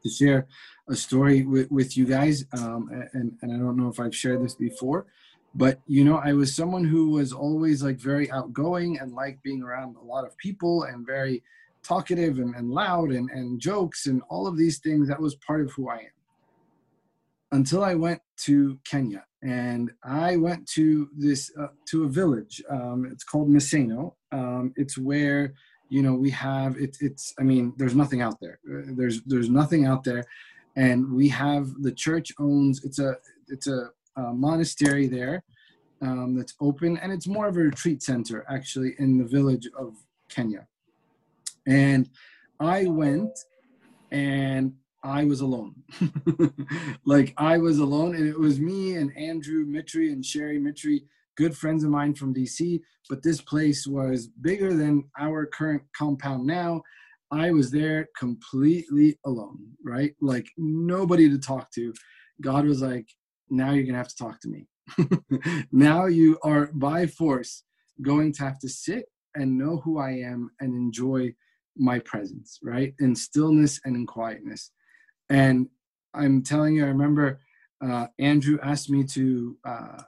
to share a story with, with you guys, um, and, and I don't know if I've shared this before, but you know, I was someone who was always like very outgoing and like being around a lot of people and very talkative and, and loud and, and jokes and all of these things. That was part of who I am. Until I went to Kenya and I went to this uh, to a village. Um, it's called Maseno. Um, it's where you know we have it, it's i mean there's nothing out there Uh, there's there's nothing out there and we have the church owns it's a it's a, a monastery there um, that's open and it's more of a retreat center actually in the village of kenya. And i went and i was alone. Like i was alone and it was me and andrew mitri and sherry mitri good friends of mine from dc but this place was bigger than our current compound now. I was there completely alone right? Like nobody to talk to. God was like now you're gonna have to talk to me now you are by force going to have to sit and know who i am and enjoy my presence right in stillness and in quietness and i'm telling you i remember uh, andrew asked me to uh,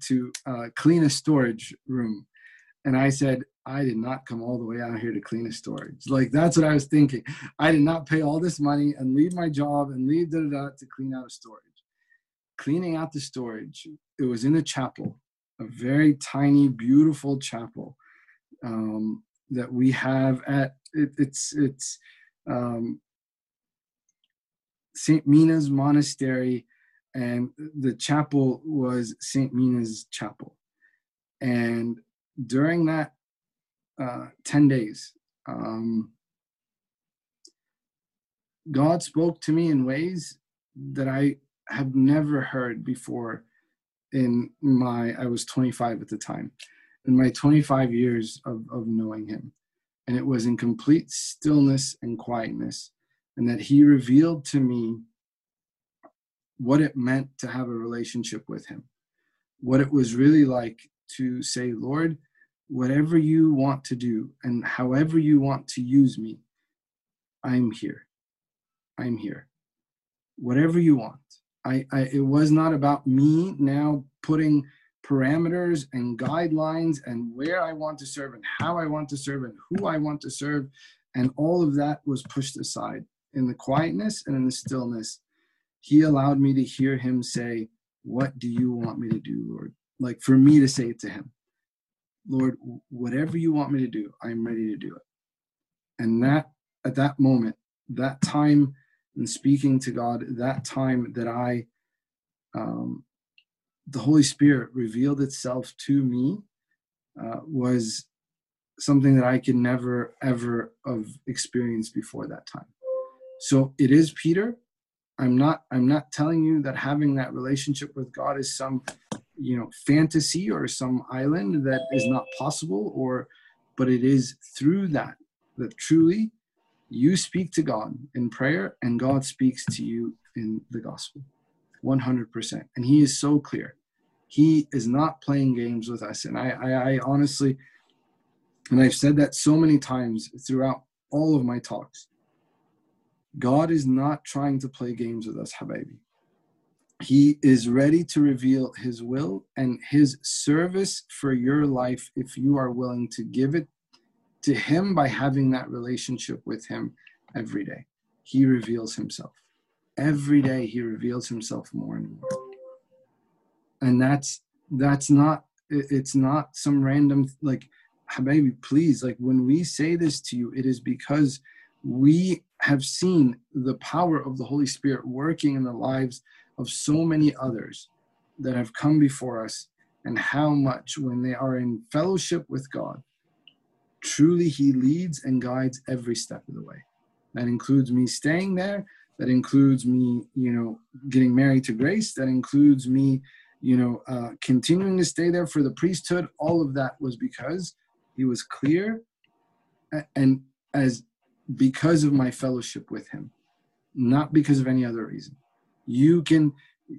to uh, clean a storage room. And I said, I did not come all the way out here to clean a storage. Like that's what I was thinking. I did not pay all this money and leave my job and leave da da da to clean out a storage. Cleaning out the storage, it was in a chapel, a very tiny, beautiful chapel um, that we have at it, it's it's um, Saint Mina's Monastery and the chapel was St. Mina's chapel. And during that uh, 10 days, um, God spoke to me in ways that I had never heard before in my, I was 25 at the time, in my 25 years of, of knowing Him. And it was in complete stillness and quietness. And that He revealed to me what it meant to have a relationship with him, what it was really like to say, Lord, whatever you want to do and however you want to use me, I'm here. I'm here. Whatever you want. I, I it was not about me now putting parameters and guidelines and where I want to serve and how I want to serve and who I want to serve. And all of that was pushed aside in the quietness and in the stillness he allowed me to hear him say, What do you want me to do, Lord? Like for me to say it to him, Lord, whatever you want me to do, I'm ready to do it. And that, at that moment, that time in speaking to God, that time that I, um, the Holy Spirit revealed itself to me uh, was something that I could never ever have experienced before that time. So it is Peter. I'm not I'm not telling you that having that relationship with God is some you know fantasy or some island that is not possible or but it is through that that truly you speak to God in prayer and God speaks to you in the gospel. 100% and he is so clear. He is not playing games with us. And I, I, I honestly and I've said that so many times throughout all of my talks God is not trying to play games with us habibi. He is ready to reveal his will and his service for your life if you are willing to give it to him by having that relationship with him every day. He reveals himself. Every day he reveals himself more and more. And that's that's not it's not some random like Habibi, please, like when we say this to you, it is because we have seen the power of the Holy Spirit working in the lives of so many others that have come before us, and how much when they are in fellowship with God, truly He leads and guides every step of the way. That includes me staying there. That includes me, you know, getting married to Grace. That includes me, you know, uh, continuing to stay there for the priesthood. All of that was because He was clear, and as because of my fellowship with Him, not because of any other reason. You can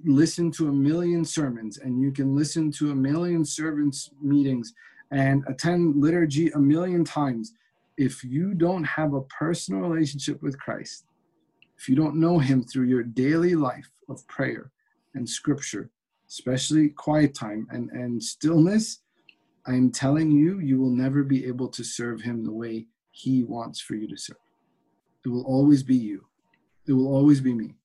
listen to a million sermons and you can listen to a million servants meetings and attend liturgy a million times if you don't have a personal relationship with Christ, if you don't know him through your daily life of prayer and scripture, especially quiet time and, and stillness, I'm telling you, you will never be able to serve him the way he wants for you to serve. It will always be you. It will always be me.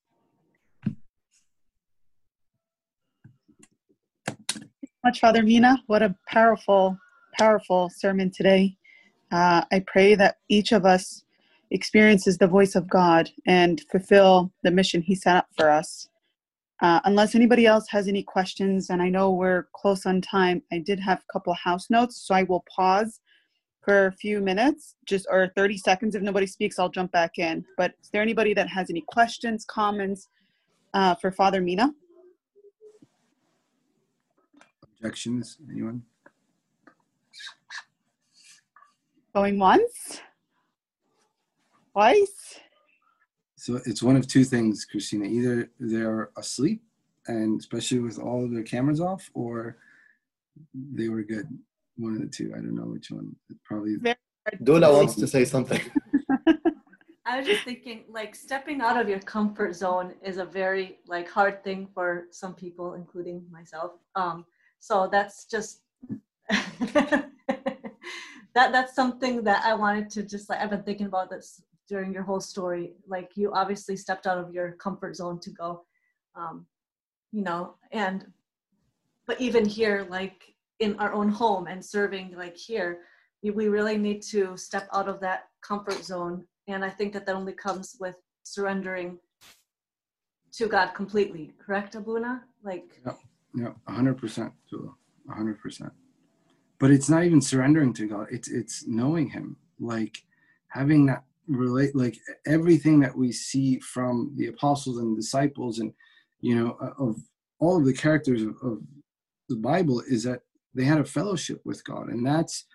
much, Father Mina. What a powerful, powerful sermon today. Uh, I pray that each of us experiences the voice of God and fulfill the mission He set up for us. Uh, unless anybody else has any questions, and I know we're close on time, I did have a couple of house notes, so I will pause for a few minutes, just or 30 seconds. If nobody speaks, I'll jump back in. But is there anybody that has any questions, comments uh, for Father Mina? Objections? Anyone? Going once? Twice? So it's one of two things, Christina. Either they're asleep, and especially with all of their cameras off, or they were good. One of the two. I don't know which one. It's probably. Dula wants to say something. I was just thinking, like stepping out of your comfort zone is a very like hard thing for some people, including myself. Um, so that's just that that's something that I wanted to just like I've been thinking about this during your whole story. Like you obviously stepped out of your comfort zone to go, um, you know, and but even here, like in our own home and serving, like here, we really need to step out of that comfort zone. And I think that that only comes with surrendering to God completely. Correct, Abuna? Like. Yeah, yeah, hundred percent, hundred percent. But it's not even surrendering to God. It's it's knowing Him, like having that relate, like everything that we see from the apostles and disciples, and you know, of all of the characters of, of the Bible, is that they had a fellowship with God, and that's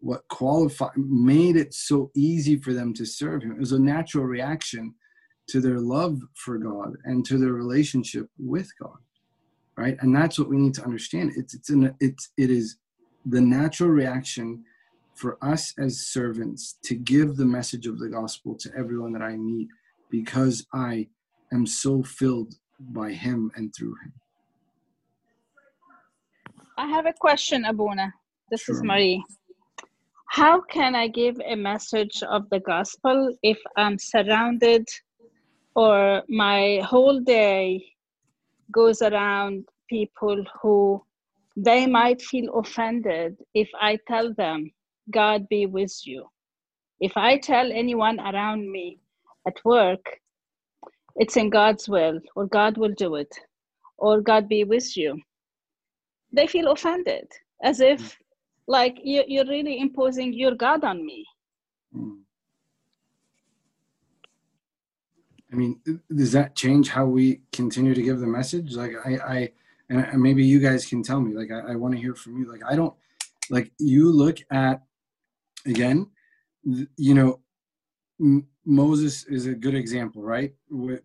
what qualified made it so easy for them to serve Him. It was a natural reaction to their love for God and to their relationship with God right and that's what we need to understand it's it's an it's it is the natural reaction for us as servants to give the message of the gospel to everyone that i meet because i am so filled by him and through him I have a question, Abuna. This is Marie. How can I give a message of the gospel if I'm surrounded or my whole day goes around people who they might feel offended if I tell them, God be with you. If I tell anyone around me at work, it's in God's will, or God will do it, or God be with you, they feel offended as if like you, you're really imposing your God on me. Mm. I mean, does that change how we continue to give the message? Like, I, I, and maybe you guys can tell me. Like, I, I want to hear from you. Like, I don't, like, you look at, again, you know, M- Moses is a good example, right? With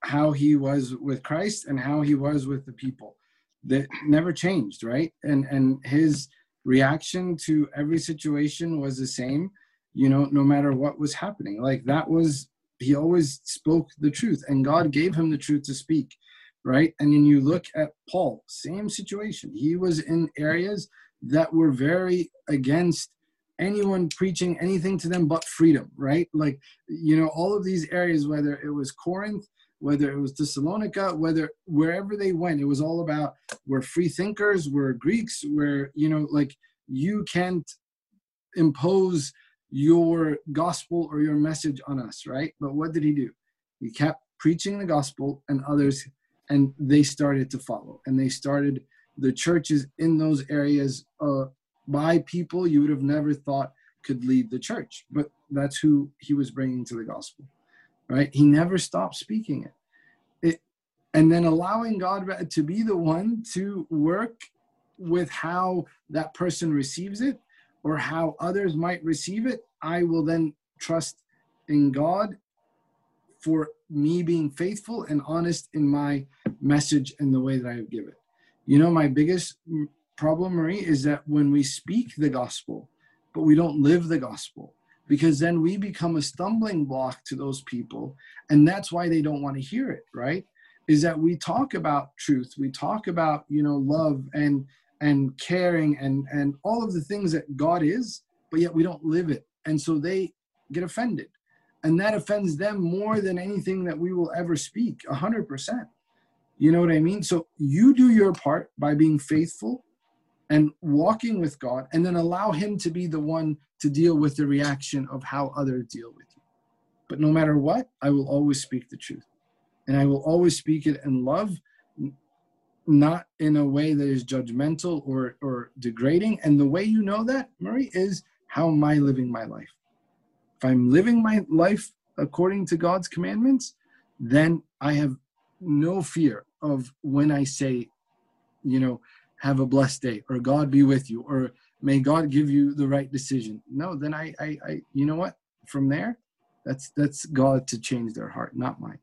how he was with Christ and how he was with the people. That never changed, right? And and his reaction to every situation was the same, you know, no matter what was happening. Like that was he always spoke the truth and God gave him the truth to speak, right? And then you look at Paul, same situation. He was in areas that were very against anyone preaching anything to them but freedom, right? Like, you know, all of these areas, whether it was Corinth, whether it was Thessalonica, whether wherever they went, it was all about we're free thinkers, we're Greeks, we're, you know, like you can't impose your gospel or your message on us, right? But what did he do? He kept preaching the gospel and others, and they started to follow. And they started the churches in those areas uh, by people you would have never thought could lead the church. But that's who he was bringing to the gospel, right? He never stopped speaking it. it and then allowing God to be the one to work with how that person receives it or how others might receive it, I will then trust in God for me being faithful and honest in my message and the way that I give it. You know, my biggest problem, Marie, is that when we speak the gospel, but we don't live the gospel, because then we become a stumbling block to those people. And that's why they don't want to hear it, right? Is that we talk about truth, we talk about, you know, love and and caring and and all of the things that God is, but yet we don't live it. And so they get offended. And that offends them more than anything that we will ever speak, a hundred percent. You know what I mean? So you do your part by being faithful and walking with God, and then allow Him to be the one to deal with the reaction of how others deal with you. But no matter what, I will always speak the truth. And I will always speak it in love not in a way that is judgmental or, or degrading. And the way you know that, Murray, is how am I living my life? If I'm living my life according to God's commandments, then I have no fear of when I say, you know, have a blessed day or God be with you or may God give you the right decision. No, then I, I, I you know what? From there, that's that's God to change their heart, not mine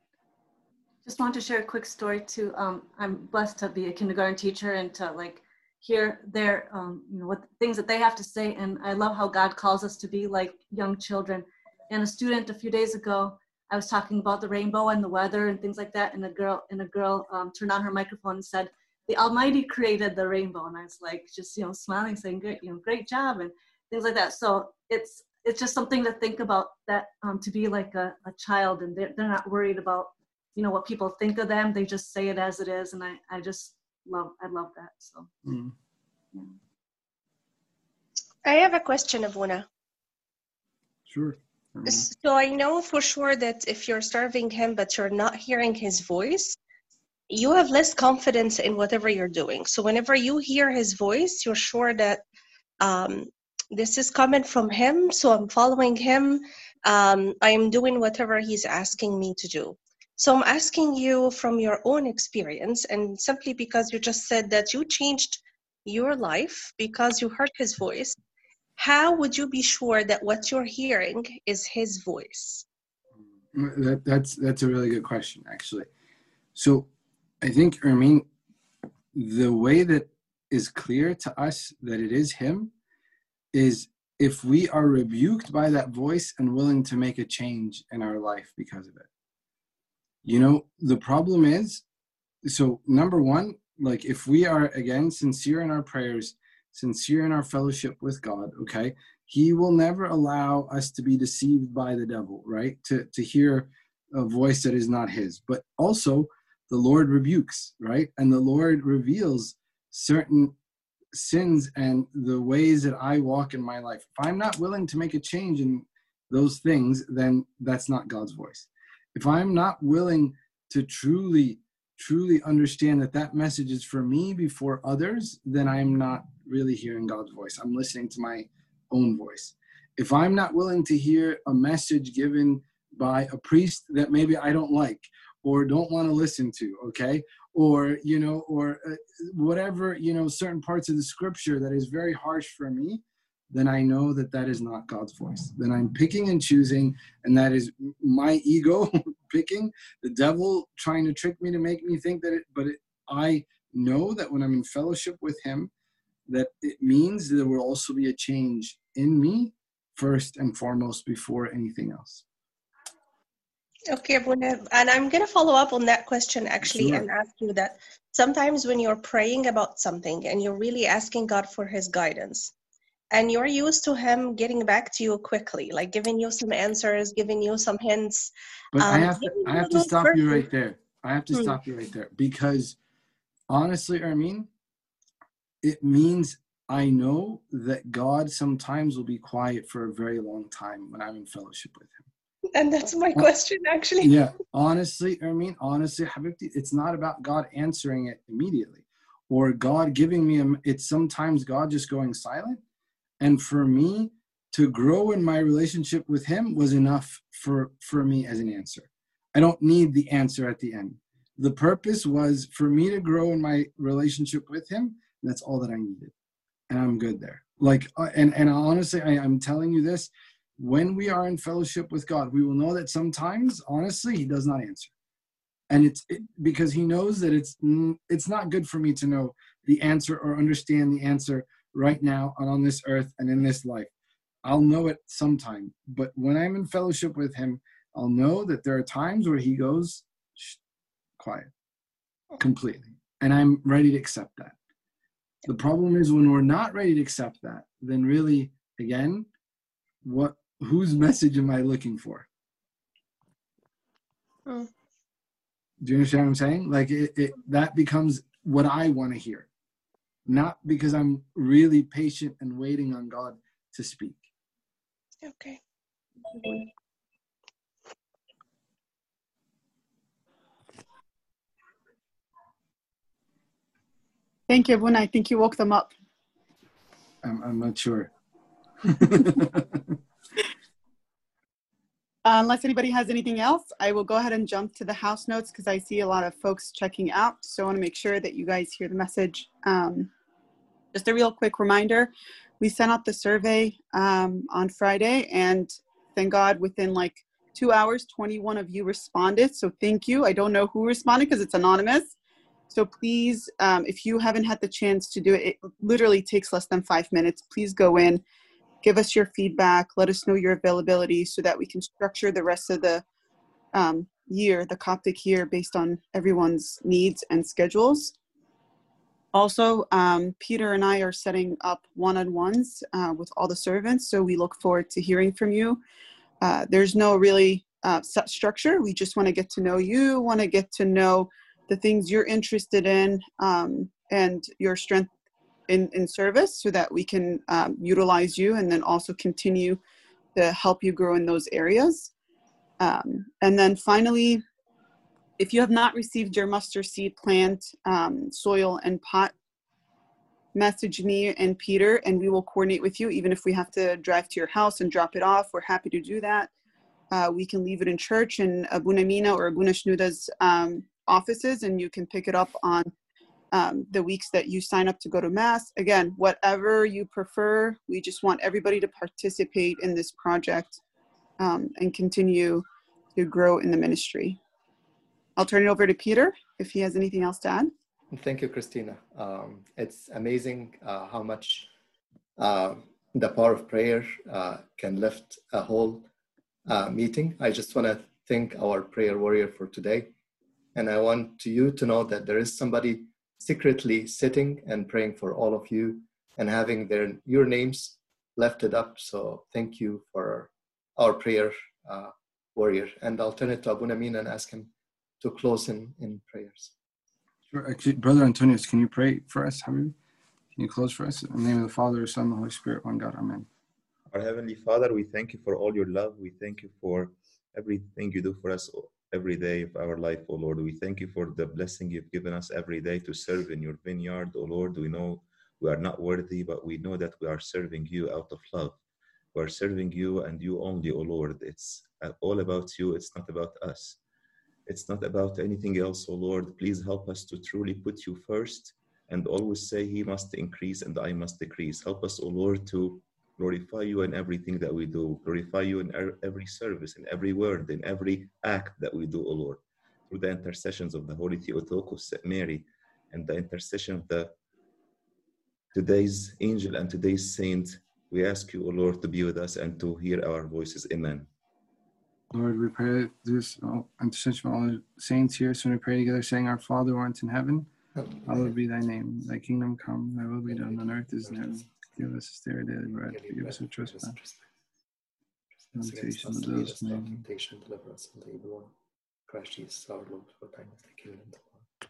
just want to share a quick story too. Um, I'm blessed to be a kindergarten teacher and to like hear their, um, you know, what things that they have to say. And I love how God calls us to be like young children. And a student a few days ago, I was talking about the rainbow and the weather and things like that. And a girl and a girl um, turned on her microphone and said, "The Almighty created the rainbow." And I was like, just you know, smiling, saying, "Great, you know, great job," and things like that. So it's it's just something to think about that um, to be like a, a child and they're, they're not worried about you know what people think of them they just say it as it is and i i just love i love that so mm. yeah. i have a question Abuna. sure so i know for sure that if you're serving him but you're not hearing his voice you have less confidence in whatever you're doing. So whenever you hear his voice you're sure that um, this is coming from him. So i'm following him. Um, i am doing whatever he's asking me to do. So I'm asking you from your own experience, and simply because you just said that you changed your life because you heard his voice, how would you be sure that what you're hearing is his voice? That, that's that's a really good question, actually. So I think, mean, the way that is clear to us that it is him is if we are rebuked by that voice and willing to make a change in our life because of it. You know, the problem is so, number one, like if we are again sincere in our prayers, sincere in our fellowship with God, okay, He will never allow us to be deceived by the devil, right? To, to hear a voice that is not His. But also, the Lord rebukes, right? And the Lord reveals certain sins and the ways that I walk in my life. If I'm not willing to make a change in those things, then that's not God's voice if I'm not willing to truly, truly understand that that message is for me before others, then I'm not really hearing God's voice. I'm listening to my own voice. If I'm not willing to hear a message given by a priest that maybe I don't like or don't want to listen to, okay? Or, you know, or uh, whatever, you know, certain parts of the scripture that is very harsh for me, then I know that that is not God's voice. Then I'm picking and choosing, and that is my ego picking, the devil trying to trick me to make me think that it, but it, I know that when I'm in fellowship with Him, that it means there will also be a change in me first and foremost before anything else. Okay, Abuna, and I'm going to follow up on that question actually Sure. and ask you that sometimes when you're praying about something and you're really asking God for His guidance, and you're used to Him getting back to you quickly, like giving you some answers, giving you some hints. But I um, have to, I have to stop you right there. I have to Hmm. stop you right there because honestly, Armin, it means I know that God sometimes will be quiet for a very long time when I'm in fellowship with Him. And that's my question actually. Yeah, honestly, Armin, honestly, Habibti, it's not about God answering it immediately or God giving me, a, it's sometimes God just going silent. And for me to grow in my relationship with Him was enough for, for me as an answer. I don't need the answer at the end. The purpose was for me to grow in my relationship with Him. That's all that I needed. And I'm good there. Like, uh, and, and honestly, I, I'm telling you this when we are in fellowship with God, we will know that sometimes, honestly, He does not answer. And it's it, because He knows that it's it's not good for me to know the answer or understand the answer right now and on this earth and in this life. I'll know it sometime, but when I'm in fellowship with Him, I'll know that there are times where He goes quiet completely, and I'm ready to accept that. The problem is when we're not ready to accept that, then really, again, what whose message am I looking for? Hmm. Do you understand what I'm saying? Like it, it that becomes what I want to hear, not because I'm really patient and waiting on God to speak. Okay. Thank you, Abuna. I think you woke them up. I'm, I'm not sure. Uh, unless anybody has anything else, I will go ahead and jump to the house notes because I see a lot of folks checking out. So I want to make sure that you guys hear the message. Um, just a real quick reminder we sent out the survey um, on Friday, and thank God within like two hours, 21 of you responded. So thank you. I don't know who responded because it's anonymous. So please, um, if you haven't had the chance to do it, it literally takes less than five minutes. Please go in, give us your feedback, let us know your availability so that we can structure the rest of the um, year, the Coptic year, based on everyone's needs and schedules. Also, um, Peter and I are setting up one on ones uh, with all the servants, so we look forward to hearing from you. Uh, there's no really uh, set structure. We just want to get to know you, want to get to know the things you're interested in um, and your strength in, in service so that we can um, utilize you and then also continue to help you grow in those areas. Um, and then finally, if you have not received your mustard seed plant, um, soil, and pot, message me and Peter, and we will coordinate with you. Even if we have to drive to your house and drop it off, we're happy to do that. Uh, we can leave it in church in Abuna Mina or Abuna Shenouda's um, offices, and you can pick it up on um, the weeks that you sign up to go to Mass. Again, whatever you prefer, we just want everybody to participate in this project um, and continue to grow in the ministry. I'll turn it over to Peter if he has anything else to add. Thank you, Christina. Um, it's amazing uh, how much uh, the power of prayer uh, can lift a whole uh, meeting. I just want to thank our prayer warrior for today. And I want to you to know that there is somebody secretly sitting and praying for all of you and having their your names lifted up. So thank you for our prayer uh, warrior. And I'll turn it to Abuna Mina and ask him to close in, in prayers. Sure. Actually, Brother Antonius, can you pray for us, Habib? Can you close for us? In the name of the Father, Son, and the Holy Spirit, one God. Amen. Our Heavenly Father, we thank you for all your love. We thank you for everything you do for us every day of our life, O Lord. We thank you for the blessing you've given us every day to serve in your vineyard, O Lord. We know we are not worthy, but we know that we are serving you out of love. We are serving you and you only, O Lord. It's uh, all about you, it's not about us. It's not about anything else, O Lord. Please help us to truly put you first and always say, He must increase and I must decrease. Help us, O Lord, to glorify you in everything that we do, glorify you in er- every service, in every word, in every act that we do, O Lord. Through the intercessions of the Holy Theotokos, Mary, and the intercession of the today's angel and today's saint, we ask you, O Lord, to be with us and to hear our voices. Amen. Lord, we pray this oh, intercession for all the saints here. So we pray together, saying, Our Father who art in heaven, hallowed be thy name. Thy kingdom come, thy will be done on earth as in heaven. Give us this day our daily bread. Forgive us our trespass. Temptation Temptation, of those men. temptation, deliver us from the evil one. Christ Jesus, our Lord, for thine is the kingdom, the power.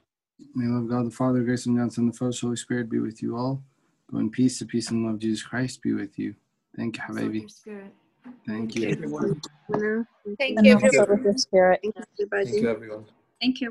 May love God, the Father, grace and God, Son, the Father, Holy Spirit be with you all. Go in peace, the peace and love of Jesus Christ be with you. Thank you, Also with Habibi. your. Thank you. you. Thank Thank you, you. everyone. with your spirit. Thank you, everyone. Thank you.